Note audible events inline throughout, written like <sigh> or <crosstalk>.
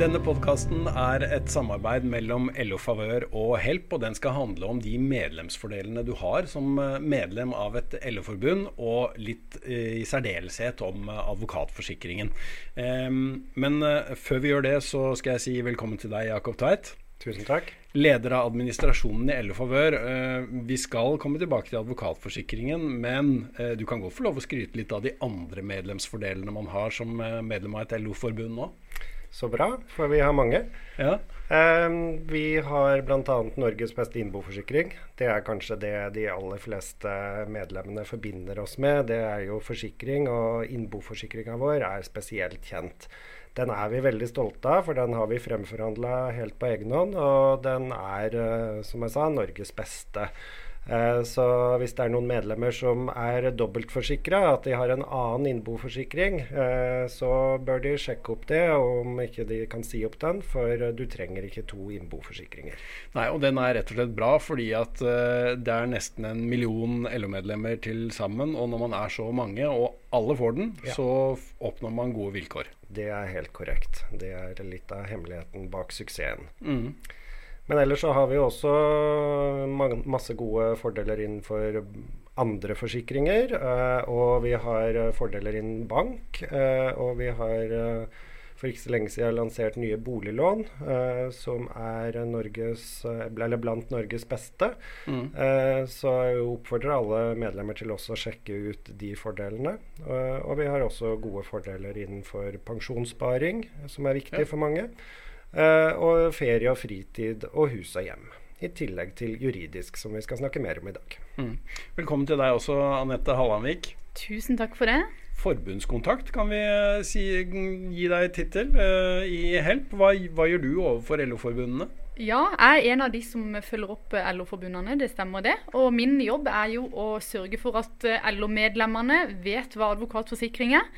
Denne podkasten er et samarbeid mellom LO Favør og Help, og den skal handle om de medlemsfordelene du har som eh, medlem av et LO-forbund, og litt eh, i særdeleshet om eh, advokatforsikringen. Men før vi gjør det, så skal jeg si velkommen til deg, Jakob Tveit. Tusen takk. Leder av administrasjonen i LO Favør. Vi skal komme tilbake til advokatforsikringen, men du kan godt få lov å skryte litt av de andre medlemsfordelene man har som medlem av et LO-forbund nå? Så bra, for vi har mange. Ja. Um, vi har bl.a. Norges beste innboforsikring. Det er kanskje det de aller fleste medlemmene forbinder oss med. Det er jo forsikring, og innboforsikringa vår er spesielt kjent. Den er vi veldig stolte av, for den har vi fremforhandla helt på egen hånd. Og den er, eh, som jeg sa, Norges beste. Eh, så hvis det er noen medlemmer som er dobbeltforsikra, at de har en annen innboforsikring, eh, så bør de sjekke opp det, om ikke de kan si opp den, for du trenger ikke to innboforsikringer. Nei, og den er rett og slett bra, fordi at eh, det er nesten en million LO-medlemmer til sammen. Og når man er så mange, og alle får den, ja. så oppnår man gode vilkår. Det er helt korrekt. Det er litt av hemmeligheten bak suksessen. Mm. Men ellers så har vi også masse gode fordeler innenfor andre forsikringer. Eh, og vi har fordeler innen bank. Eh, og vi har eh, for ikke så lenge siden lansert nye boliglån, som er Norges, eller blant Norges beste. Mm. så jeg oppfordrer alle medlemmer til også å sjekke ut de fordelene. og vi har også gode fordeler innenfor pensjonssparing, som er viktig ja. for mange. Uh, og ferie og fritid og hus og hjem. I tillegg til juridisk, som vi skal snakke mer om i dag. Mm. Velkommen til deg også, Anette Hallandvik. Tusen takk for det. Forbundskontakt, kan vi eh, si, gi deg tittel uh, i Help. Hva, hva, gjør du overfor LO-forbundene? Ja, jeg er en av de som følger opp LO-forbundene, det stemmer det. Og min jobb er jo å sørge for at LO-medlemmene vet hva advokatforsikring er,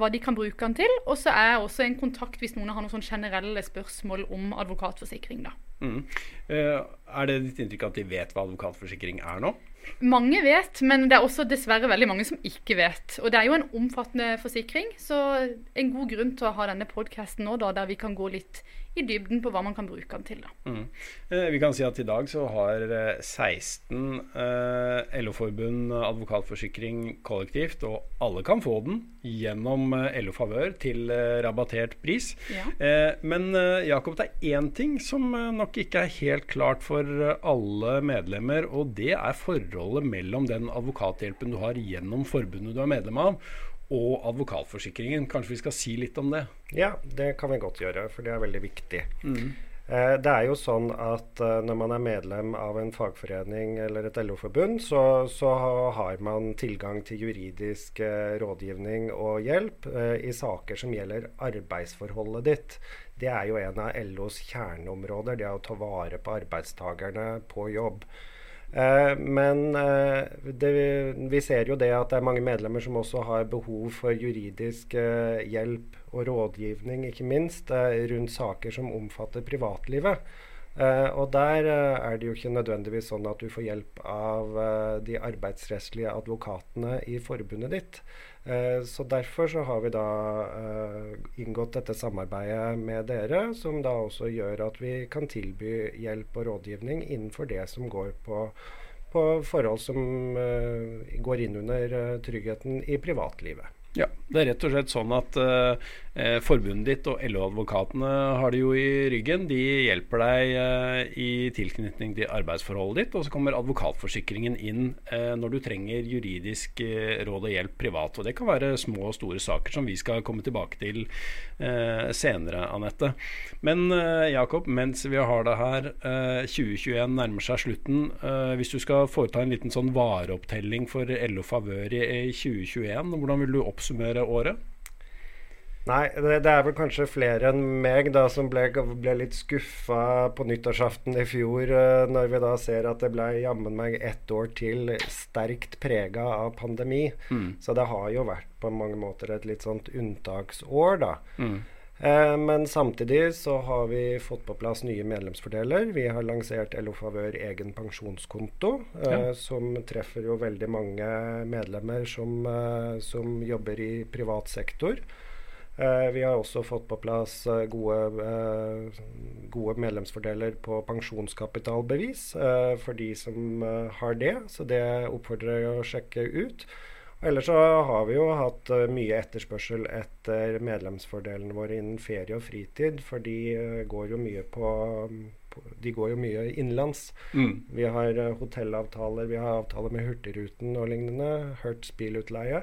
hva de kan bruke den til. Og så er jeg også en kontakt hvis noen har noen sånn generelle spørsmål om advokatforsikring, da. Mm. Er det ditt inntrykk at de vet hva advokatforsikring er nå? Mange vet, men det er også dessverre veldig mange som ikke vet. Og det er jo en omfattende forsikring, så en god grunn til å ha denne podkasten nå, da, der vi kan gå litt i dybden på hva man kan bruke den til. Mm. Eh, vi kan si at i dag så har 16 eh, LO-forbund advokatforsikring kollektivt, og alle kan få den gjennom eh, LO Favør til eh, rabattert pris. Ja. Eh, men eh, Jakob, det er én ting som nok ikke er helt klart for alle medlemmer, og det er forholdet mellom den advokathjelpen du har gjennom forbundet du er medlem av, og advokatforsikringen. Kanskje vi skal si litt om det? Ja, det kan vi godt gjøre, for det er veldig viktig. Mm. Eh, det er jo sånn at eh, når man er medlem av en fagforening eller et LO-forbund, så, så, har man tilgang til juridisk eh, rådgivning og hjelp i saker som gjelder arbeidsforholdet ditt. Det er jo en av LOs kjerneområder, det er å ta vare på arbeidstakerne på jobb. Eh, men eh, det, vi ser jo det at det er mange medlemmer som også har behov for juridisk eh, hjelp og rådgivning, ikke minst, rundt saker som omfatter privatlivet. Uh, og der uh, er det jo ikke nødvendigvis sånn at du får hjelp av uh, de arbeidsrettslige advokatene i forbundet ditt. så derfor så har vi da inngått dette samarbeidet med dere, som da også gjør at vi kan tilby hjelp og rådgivning innenfor det som går på, på forhold som går inn under tryggheten i privatlivet. Ja, det er rett og slett sånn at eh, forbundet ditt og LO-advokatene har det jo i ryggen. De hjelper deg eh, i tilknytning til arbeidsforholdet ditt, og så kommer advokatforsikringen inn eh, når du trenger juridisk råd og hjelp privat. Og det kan være små og store saker som vi skal komme tilbake til senere, Anette. Men Jakob, mens vi har det her, 2021 nærmer seg slutten. hvis du skal foreta en liten sånn vareopptelling for LO Favør i 2021, hvordan vil du oppsummere oppsummere året? Nei, det, det, er vel kanskje flere enn meg da som ble, ble litt skuffa på nyttårsaften i fjor, uh, når vi da ser at det ble jammen meg ett år til sterkt prega av pandemi. Mm. Så det har jo vært på mange måter et litt sånt unntaksår, da. Mm. Uh, men samtidig så har vi fått på plass nye medlemsfordeler. Vi har lansert LO Favør egen pensjonskonto, uh, ja. som treffer jo veldig mange medlemmer som, som jobber i privat sektor. Eh, vi har også fått på plass eh, gode, eh, gode medlemsfordeler på pensjonskapitalbevis for de som har det, så det oppfordrer jeg å sjekke ut. Ellers så har vi jo hatt mye etterspørsel etter medlemsfordelene våre innen ferie og fritid, for de går jo mye på de går jo mye innenlands. Mm. Vi har hotellavtaler, vi har avtaler med Hurtigruten og lignende. Hertz bilutleie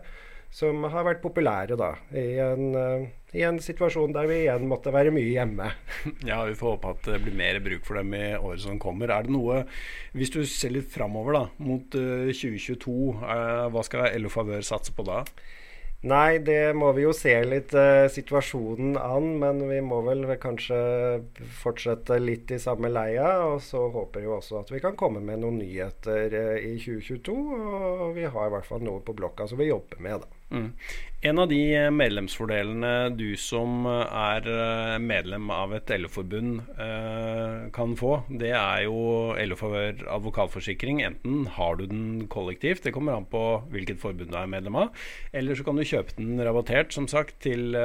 som har vært populære da, i en, uh, i en, situasjon der vi igjen måtte være mye hjemme. <laughs> Ja, Vi får håpe at det blir mer bruk for dem i året som kommer. Er det noe, Hvis du ser litt framover da, mot uh, 2022, uh, hva skal LO Favør satse på da? Nei, det må vi jo se litt eh, situasjonen an. Men vi må vel kanskje fortsette litt i samme leia. Og så håper jo også at vi kan komme med noen nyheter eh, i 2022. Og vi har i hvert fall noe på blokka som vi jobber med, da. Mm. En av de eh, medlemsfordelene du som eh, er eh, medlem av et LO-forbund kan få, det er jo LO-favør advokatforsikring. Enten har du den kollektivt, det kommer an på hvilket forbund du er medlem av, eller så kan du kjøpe den rabattert, som sagt, til,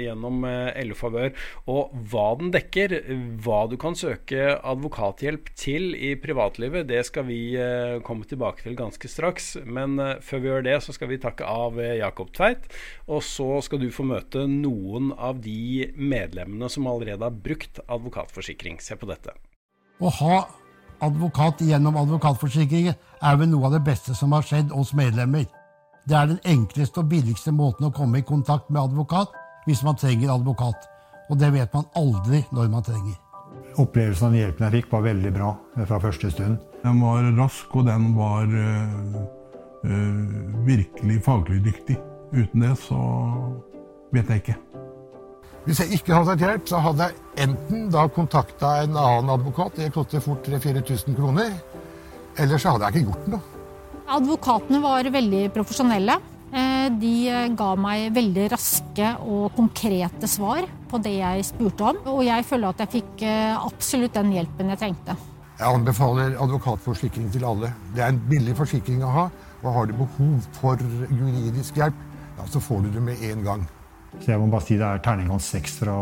gjennom LO-favør. Og hva den dekker, hva du kan søke advokathjelp til i privatlivet, det skal vi komme tilbake til ganske straks. Men før vi gjør det, så skal vi takke av Jakob Tveit. Og så skal du få møte noen av de medlemmene som allerede har brukt advokatforsikring. Se på dette. Å ha advokat gjennom advokatforsikringen er vel noe av det beste som har skjedd oss medlemmer. Det er den enkleste og billigste måten å komme i kontakt med advokat hvis man trenger advokat. Og det vet man aldri når man trenger. Opplevelsen av den hjelpen jeg fikk, var veldig bra fra første stund. Den var rask, og den var øh, øh, virkelig faglig dyktig. Uten det så vet jeg ikke. Hvis jeg ikke hadde hatt hjelp, så hadde jeg enten da kontakta en annen advokat, det koster fort 3000-4000 kroner, eller så hadde jeg ikke gjort noe. Advokatene var veldig profesjonelle. Eh, de ga meg veldig raske og konkrete svar på det jeg spurte om. Og jeg føler at jeg fikk eh, absolutt den hjelpen jeg trengte. Jeg anbefaler advokatforsikring til alle. Det er en billig forsikring å ha. Og har du behov for juridisk hjelp, ja, så får du det med en gang. Så jeg må bare si det er terningkast seks fra,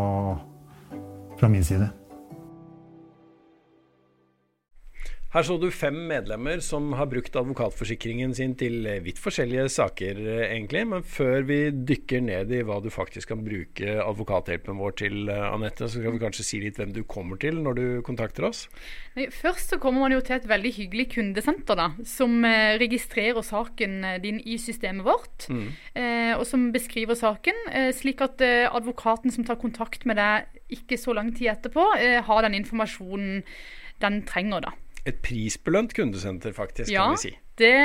fra min side. Her så du fem medlemmer som har brukt advokatforsikringen sin til vidt forskjellige saker, egentlig. Men før vi dykker ned i hva du faktisk kan bruke advokathjelpen vår til, Anette, så skal vi kanskje si litt hvem du kommer til når du kontakter oss? Først så kommer man jo til et veldig hyggelig kundesenter, da. Som eh, registrerer saken eh, din i systemet vårt. Mm. Eh, og som beskriver saken, eh, slik at eh, advokaten som tar kontakt med deg ikke så lang tid etterpå, eh, har den informasjonen den trenger, da. Et prisbelønt kundesenter, faktisk, ja, kan vi si. Det,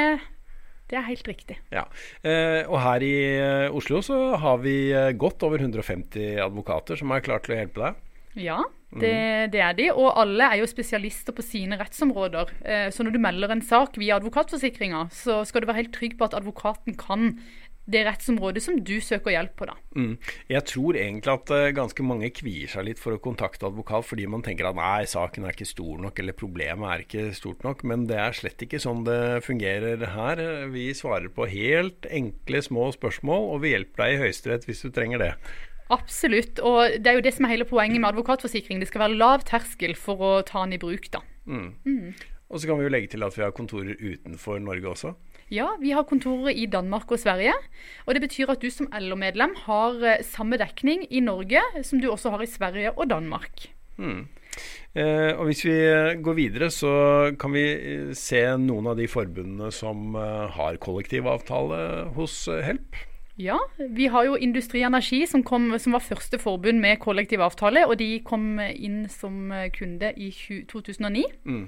det er helt riktig. Ja. Eh, og her i eh, Oslo så har vi eh, godt over 150 advokater som er klare til å hjelpe deg. Ja, det, mm. det, er de. Og alle er jo spesialister på sine rettsområder. Eh, så når du melder en sak via advokatforsikringa, så skal du være helt trygg på at advokaten kan det rettsområdet som du søker hjelp på. da. Mm. Jeg tror egentlig at uh, ganske mange kvier seg litt for å kontakte advokat fordi man tenker at nei, saken er ikke stor nok eller problemet er ikke stort nok. Men det er slett ikke sånn det fungerer her. Vi svarer på helt enkle, små spørsmål, og vi hjelper deg i Høyesterett hvis du trenger det. Absolutt. Og det er jo det som er hele poenget med advokatforsikring. Det skal være lav terskel for å ta den i bruk. da. Mm. Mm. Og så kan vi jo legge til at vi har kontorer utenfor Norge også. Ja, vi har kontorer i Danmark og Sverige. Og det betyr at du som LO-medlem har eh, samme dekning i Norge som du også har i Sverige og Danmark. Hmm. Eh, og Hvis vi går videre, så kan vi eh, se noen av de forbundene som eh, har kollektivavtale hos Help. Ja, vi har jo Industri Energi som, kom, som var første forbund med kollektivavtale. Og de kom inn som kunde i 2009. Mm.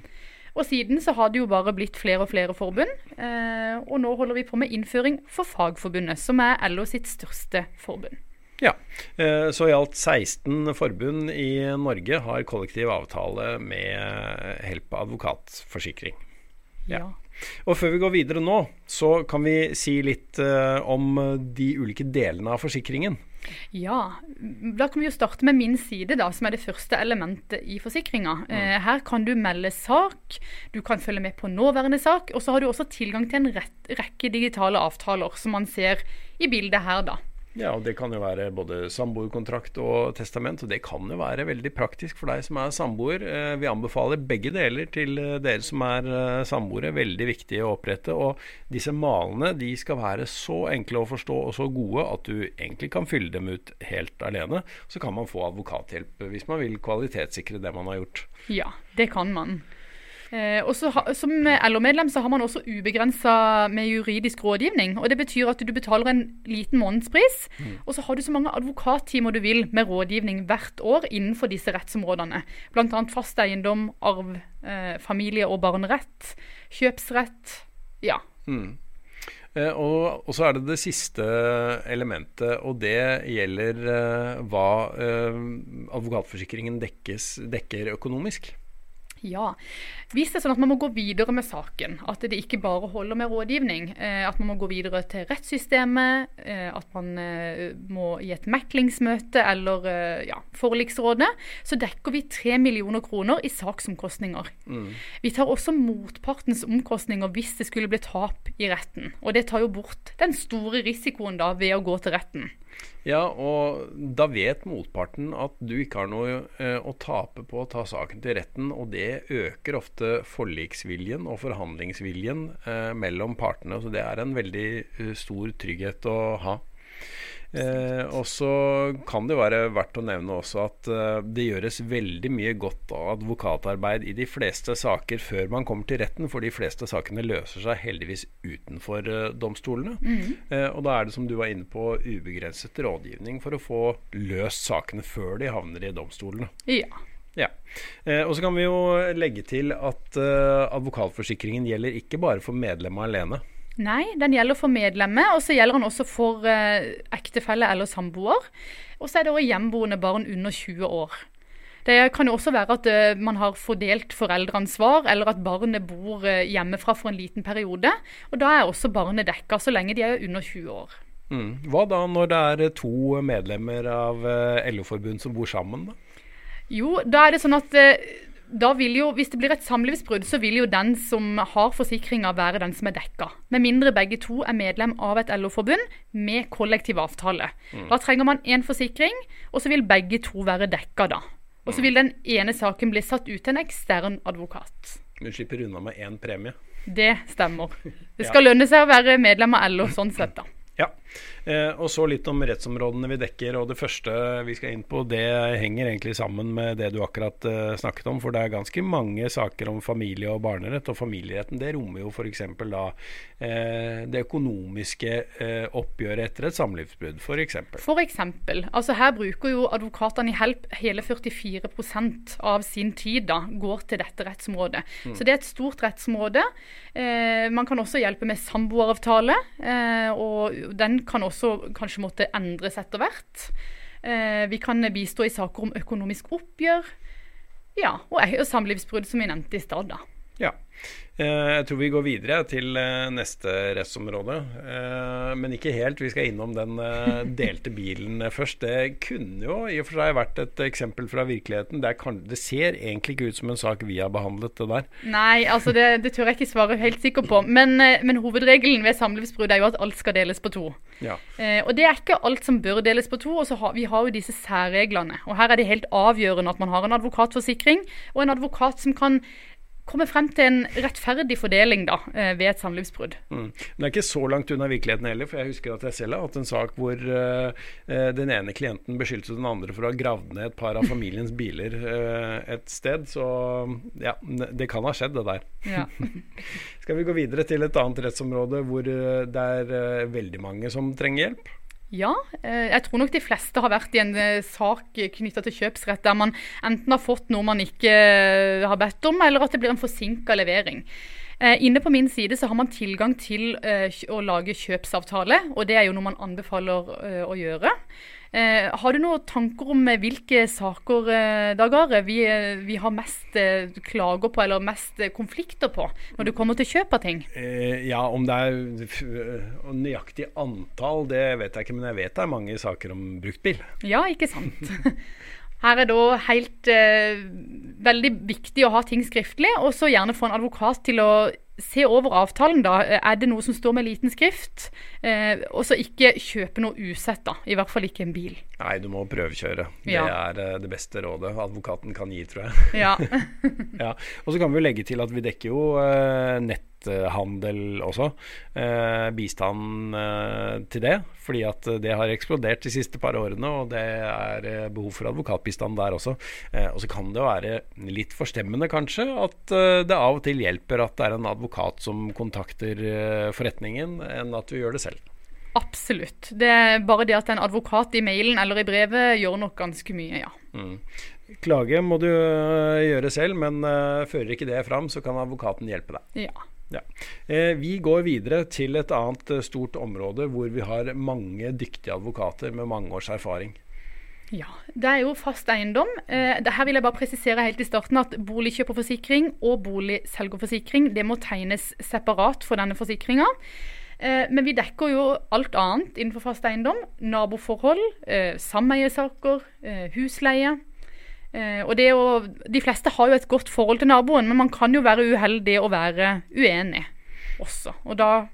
Og siden så har det jo bare blitt flere og flere forbund. Eh, og nå holder vi på med innføring for Fagforbundet, som er LO sitt største forbund. Ja, eh, så i alt 16 forbund i Norge har kollektiv avtale med Help advokatforsikring. Ja. ja. Og før vi går videre nå, så kan vi si litt uh, om de ulike delene av forsikringen. Ja, da kan vi jo starte med min side, da, som er det første elementet i forsikringa. Mm. Eh, her kan du melde sak, du kan følge med på nåværende sak, og så har du også tilgang til en rekke digitale avtaler, som man ser i bildet her, da. Ja, og det kan jo være både samboerkontrakt og testament, og det kan jo være veldig praktisk for deg som er samboer. Eh, vi anbefaler begge deler til eh, dere som er eh, samboere. Veldig viktig å opprette. Og disse malene de skal være så enkle å forstå og så gode at du egentlig kan fylle dem ut helt alene. Så kan man få advokathjelp hvis man vil kvalitetssikre det man har gjort. Ja, det kan man. Eh, også, Som LO-medlem så har man også ubegrensa med juridisk rådgivning. og Det betyr at du betaler en liten månedspris, mm. og så har du så mange advokattimer du vil med rådgivning hvert år innenfor disse rettsområdene. Bl.a. fast eiendom, arv, eh, familie- og barnerett, kjøpsrett. Ja. Mm. Eh, og, og, så er det det siste elementet, og det gjelder eh, hva eh, advokatforsikringen dekkes, dekker økonomisk. Ja. Hvis det er sånn at man må gå videre med saken, at det ikke bare holder med rådgivning, eh, at man må gå videre til rettssystemet, eh, at man eh, må i et meklingsmøte eller ja, forliksrådet, så dekker vi 3 millioner kroner i saksomkostninger. Mm. Vi tar også motpartens omkostninger hvis det skulle bli tap i retten. Og det tar jo bort den store risikoen da ved å gå til retten. Ja, og da vet motparten at du ikke har noe eh, å tape på å ta saken til retten, og det øker ofte forliksviljen og forhandlingsviljen eh, mellom partene. Så det er en veldig uh, stor trygghet å ha. Eh, og så kan det være verdt å nevne også at eh, det gjøres veldig mye godt advokatarbeid i de fleste saker før man kommer til retten, for de fleste sakene løser seg heldigvis utenfor eh, domstolene. Mm. Eh, og da er det som du var inne på, ubegrenset rådgivning for å få løst sakene før de havner i domstolene. Ja. Ja. Eh, og så kan vi jo legge til at eh, advokatforsikringen gjelder ikke bare for medlemmer alene. Nei, den gjelder for medlemmer, og så gjelder den også for eh, ektefelle eller samboer. Og så er det også hjemboende barn under 20 år. Det kan jo også være at uh, man har fordelt foreldreansvar, eller at barnet bor uh, hjemmefra for en liten periode. Og da er også barnet dekka, så lenge de er under 20 år. Mm. Hva da når det er to medlemmer av LO-forbund som bor sammen, da? Jo, da er det sånn at da vil jo, Hvis det blir et samlivsbrudd, så vil jo den som har forsikringa, være den som er dekka. Med mindre begge to er medlem av et LO-forbund med kollektiv avtale. Mm. Da trenger man én forsikring, og så vil begge to være dekka da. Og så mm. vil den ene saken bli satt ut til en ekstern advokat. Du slipper unna med én premie. Det stemmer. Det <laughs> skal lønne seg å være medlem av LO sånn sett, da. Eh, og så litt om rettsområdene vi dekker. og Det første vi skal inn på, det henger egentlig sammen med det du akkurat eh, snakket om. For det er ganske mange saker om familie- og barnerett. Og familieretten det rommer jo f.eks. da eh, det økonomiske oppgjøret etter et samlivsbrudd, f.eks. Eksempel. Altså her bruker jo advokatene i Help hele 44% av sin tid da, går til dette rettsområdet. Mm. Så det er et stort rettsområde. Eh, man kan også hjelpe med samboeravtale. Eh, og den kan også kanskje måtte endres etter hvert. Eh, vi kan bistå i saker om økonomisk oppgjør. Ja, og samlivsbrudd, som vi nevnte i stad. Ja. Eh, jeg tror vi går videre til eh, neste rettsområde, eh, men ikke helt. Vi skal innom den <laughs> delte bilen først. Det kunne jo i og for seg vært et eksempel fra virkeligheten. Det, kan, det ser egentlig ikke ut som en sak vi har behandlet, det der. Nei, altså det, det tør jeg ikke svare helt sikker på. Men, men hovedregelen ved samlivsbrudd er jo at alt skal deles på to. Ja. og det er ikke alt som bør deles på to. og har, Vi har jo disse særreglene. Og her er det helt avgjørende at man har en advokatforsikring, og en advokat som kan komme frem til en rettferdig fordeling da, eh, ved et samlivsbrudd. Mm. Men det er ikke så langt unna virkeligheten heller, for jeg husker at jeg selv har hatt en sak hvor uh, den ene klienten beskyldte den andre for å ha gravd ned et par av familiens biler uh, et sted. Så ja, det kan ha skjedd, det der. Ja. <laughs> Skal vi gå videre til et annet rettsområde hvor det er veldig mange som trenger hjelp? Ja, eh, jeg tror nok de fleste har vært i en eh, sak knytta til kjøpsrett der man enten har fått noe man ikke eh, har bedt om, eller at det blir en forsinka levering. Inne på min side så har man tilgang til å lage kjøpsavtale, og det er jo noe man anbefaler å gjøre. Eh, har du noen tanker om eh, hvilke saker eh, Dag vi, eh, vi, har mest eh, klager på, eller mest eh, konflikter på, når det kommer til kjøp av ting? ja, om det er nøyaktig antall, det vet jeg ikke, men jeg vet det er mange saker om bruktbil. Ja, ikke sant. <laughs> Her er da helt eh, veldig viktig å ha ting skriftlig, og så gjerne få en advokat til å se over avtalen. da. Er det noe som står med liten skrift? Eh, og så ikke kjøpe noe usett, da. I hvert fall ikke en bil. Nei, du må prøvekjøre. Ja. Det er eh, det beste rådet advokaten kan gi, tror jeg. <laughs> Ja. <laughs> ja. Og så kan vi jo legge til at vi dekker jo eh, netthandel også. Eh, bistand eh, til det. Fordi at det har eksplodert de siste par årene, og det er eh, behov for advokatbistand der også. Eh, og så kan det jo være litt forstemmende kanskje at eh, det av og til hjelper at det er en advokat som kontakter eh, forretningen, enn at vi gjør det selv. Absolutt. Det er bare det at en advokat i mailen eller i brevet gjør nok ganske mye, ja. Mm. Klage må du øh, gjøre selv, men øh, fører ikke det fram, så kan advokaten hjelpe deg. Ja. Ja. Eh, vi går videre til et annet stort område hvor vi har mange dyktige advokater med mange års erfaring. Ja, Det er jo fast eiendom. Eh, her vil jeg bare presisere helt i starten at boligkjøperforsikring og boligselgerforsikring det må tegnes separat for denne forsikringa. Eh, men vi dekker jo alt annet innenfor fast eiendom. Naboforhold, eh, sameiesaker, husleie. Og å, De fleste har jo et godt forhold til naboen, men man kan jo være uheldig og være uenig også. Og da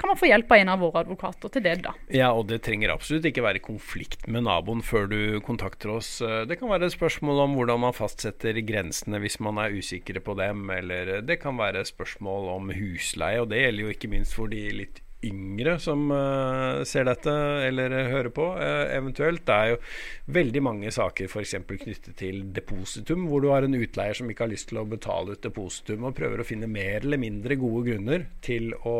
kan man få hjelp av en av våre advokater til det, da. Ja, og det trenger absolutt ikke være konflikt med naboen før du kontakter oss. Eh, Det kan være et spørsmål om hvordan man fastsetter grensene hvis man er usikre på dem, eller det kan være spørsmål om husleie, og det gjelder jo ikke minst for de litt yngre som uh, ser dette eller hører på, uh, eventuelt. Det er jo veldig mange saker f.eks. knyttet til depositum, hvor du har en utleier som ikke har lyst til å betale ut depositum, og prøver å finne mer eller mindre gode grunner til å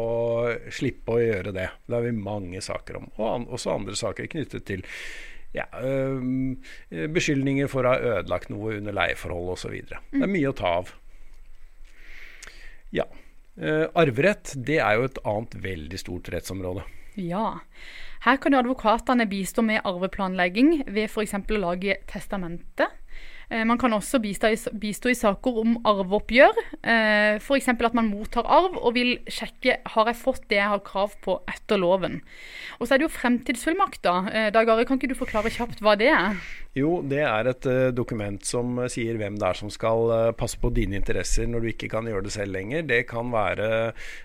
slippe å gjøre det. Det har vi mange saker om. Og an også andre saker knyttet til ja, beskyldninger for å ha ødelagt noe under leieforhold osv. Det er mye å ta av. Ja. Eh, arverett det er jo et annet veldig stort rettsområde. Ja. Her kan jo advokatene bistå med arveplanlegging ved f.eks. å lage testamente. Eh, Man kan også bistå i, bistå i saker om arveoppgjør. Eh, F.eks. at man mottar arv og vil sjekke har jeg fått det jeg har krav på etter loven. Og så er det jo fremtidsfullmakter. Dag Are, kan ikke du forklare kjapt hva det er? Jo, det er et eh, dokument som eh, sier hvem det er som skal eh, passe på dine interesser når du ikke kan gjøre det selv lenger. Det kan være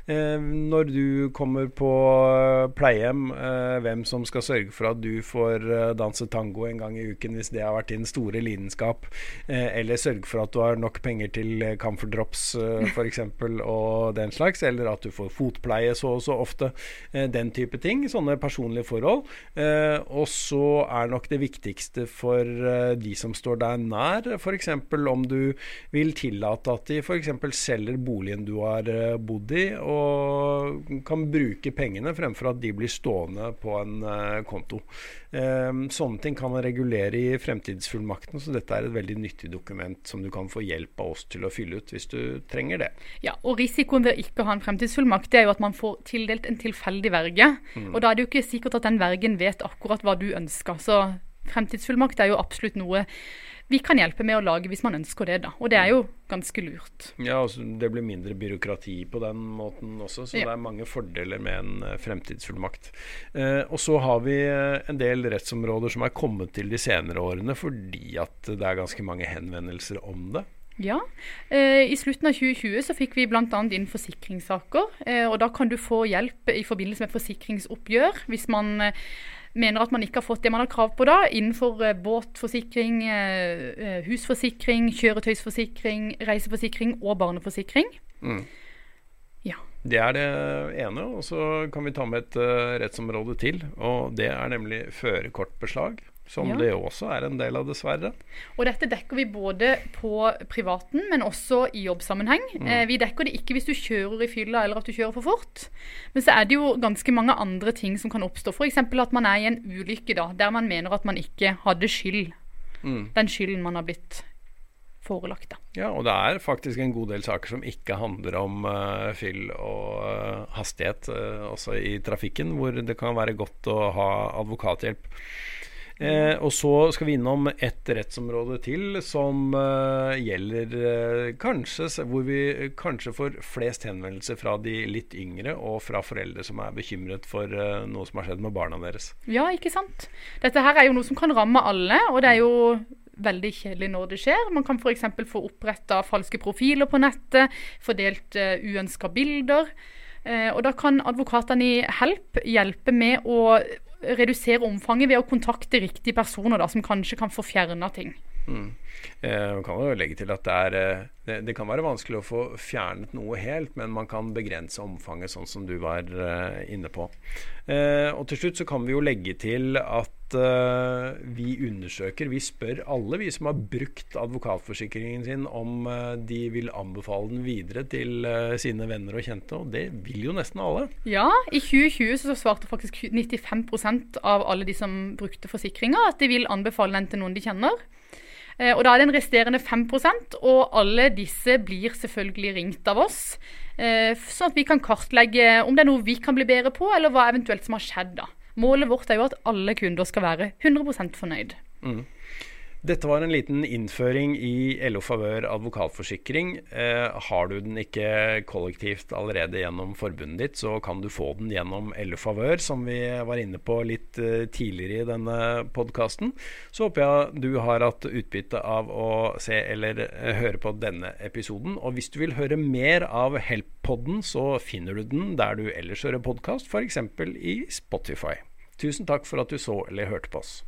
eh, når du kommer på eh, pleiehjem, eh, hvem som skal sørge for at du får danse tango en gang i uken hvis det har vært din store lidenskap. Eh, eller sørge for at du har nok penger til camphor drops eh, f.eks. og den slags. Eller at du får fotpleie så og så ofte. Den type ting. Sånne personlige forhold. Og så er nok det viktigste for eh, de som står deg nær, f.eks. om du vil tillate at de f.eks. selger boligen du har eh, bodd i, og kan bruke pengene fremfor at de blir stående på en eh, konto. Eh, sånne ting kan man regulere i fremtidsfullmakten, så dette er et veldig nyttig dokument som du kan få hjelp av oss til å fylle ut hvis du trenger det. Ja, og Risikoen ved å ikke ha en fremtidsfullmakt det er jo at man får tildelt en tilfeldig verge. Og Da er det jo ikke sikkert at den vergen vet akkurat hva du ønsker. Så fremtidsfullmakt er jo absolutt noe vi kan hjelpe med å lage hvis man ønsker det. da. Og det er jo ganske lurt. Ja, altså Det blir mindre byråkrati på den måten også, så Ja. det er mange fordeler med en eh, fremtidsfullmakt. Eh, og så har vi eh, en del rettsområder som er kommet til de senere årene fordi at det er ganske mange henvendelser om det. Ja, eh, I slutten av 2020 så fikk vi bl.a. inn forsikringssaker. Eh, og Da kan du få hjelp i forbindelse med forsikringsoppgjør hvis man eh, mener at man ikke har fått det man har krav på da, innenfor eh, båtforsikring, eh, eh, husforsikring, kjøretøysforsikring, reiseforsikring og barneforsikring. Mm. Ja. Det er det ene. Og så kan vi ta med et rettsområde til, og det er nemlig førerkortbeslag. Som Ja. det også er en del av, dessverre. Og dette dekker vi både på privaten, men også i jobbsammenheng. Eh, vi dekker det ikke hvis du kjører i fylla eller at du kjører for fort. Men så er det jo ganske mange andre ting som kan oppstå. F.eks. at man er i en ulykke da, der man mener at man ikke hadde skyld. Mm. Den skylden man har blitt forelagt. da. Ja, og det er faktisk en god del saker som ikke handler om uh, fyll og uh, hastighet, uh, også i trafikken, hvor det kan være godt å ha advokathjelp. Eh, og så skal vi innom et rettsområde til som eh, gjelder eh, kanskje Hvor vi kanskje får flest henvendelser fra de litt yngre, og fra foreldre som er bekymret for eh, noe som har skjedd med barna deres. Ja, ikke sant? Dette her er jo noe som kan ramme alle, og det er jo veldig kjedelig når det skjer. Man kan f.eks. få oppretta falske profiler på nettet, fordelt uh, uønska bilder. Uh, og da kan advokatene i Help hjelpe med å redusere omfanget ved å kontakte riktige personer da, som kanskje kan få fjerna ting. Mm. Eh, kan jo legge til at det, er, eh, det, det, kan være vanskelig å få fjernet noe helt, men man kan begrense omfanget, sånn som du var eh, inne på. Eh, og til slutt så kan vi jo legge til at eh, vi undersøker, vi spør alle vi som har brukt advokatforsikringen sin om uh, de vil anbefale den videre til sine venner og kjente, og det vil jo nesten alle. Ja, i 2020 så svarte faktisk 95% av alle de som brukte forsikringa at de vil anbefale den til noen de kjenner. Og da er det en resterende 5% og alle disse blir selvfølgelig ringt av oss. Sånn at vi kan kartlegge om det er noe vi kan bli bedre på, eller hva eventuelt som har skjedd. da. Målet vårt er jo at alle kunder skal være 100 fornøyd. Mm. Dette var en liten innføring i LO Favør advokatforsikring. Eh, har du den ikke kollektivt allerede gjennom forbundet ditt, så kan du få den gjennom LO Favør, som vi var inne på litt eh, tidligere i denne podkasten. Så håper jeg du har hatt utbytte av å se eller eh, høre på denne episoden. Og hvis du vil høre mer av Help-podden, så finner du den der du ellers hører podkast, f.eks. i Spotify. Tusen takk for at du så eller hørte på oss.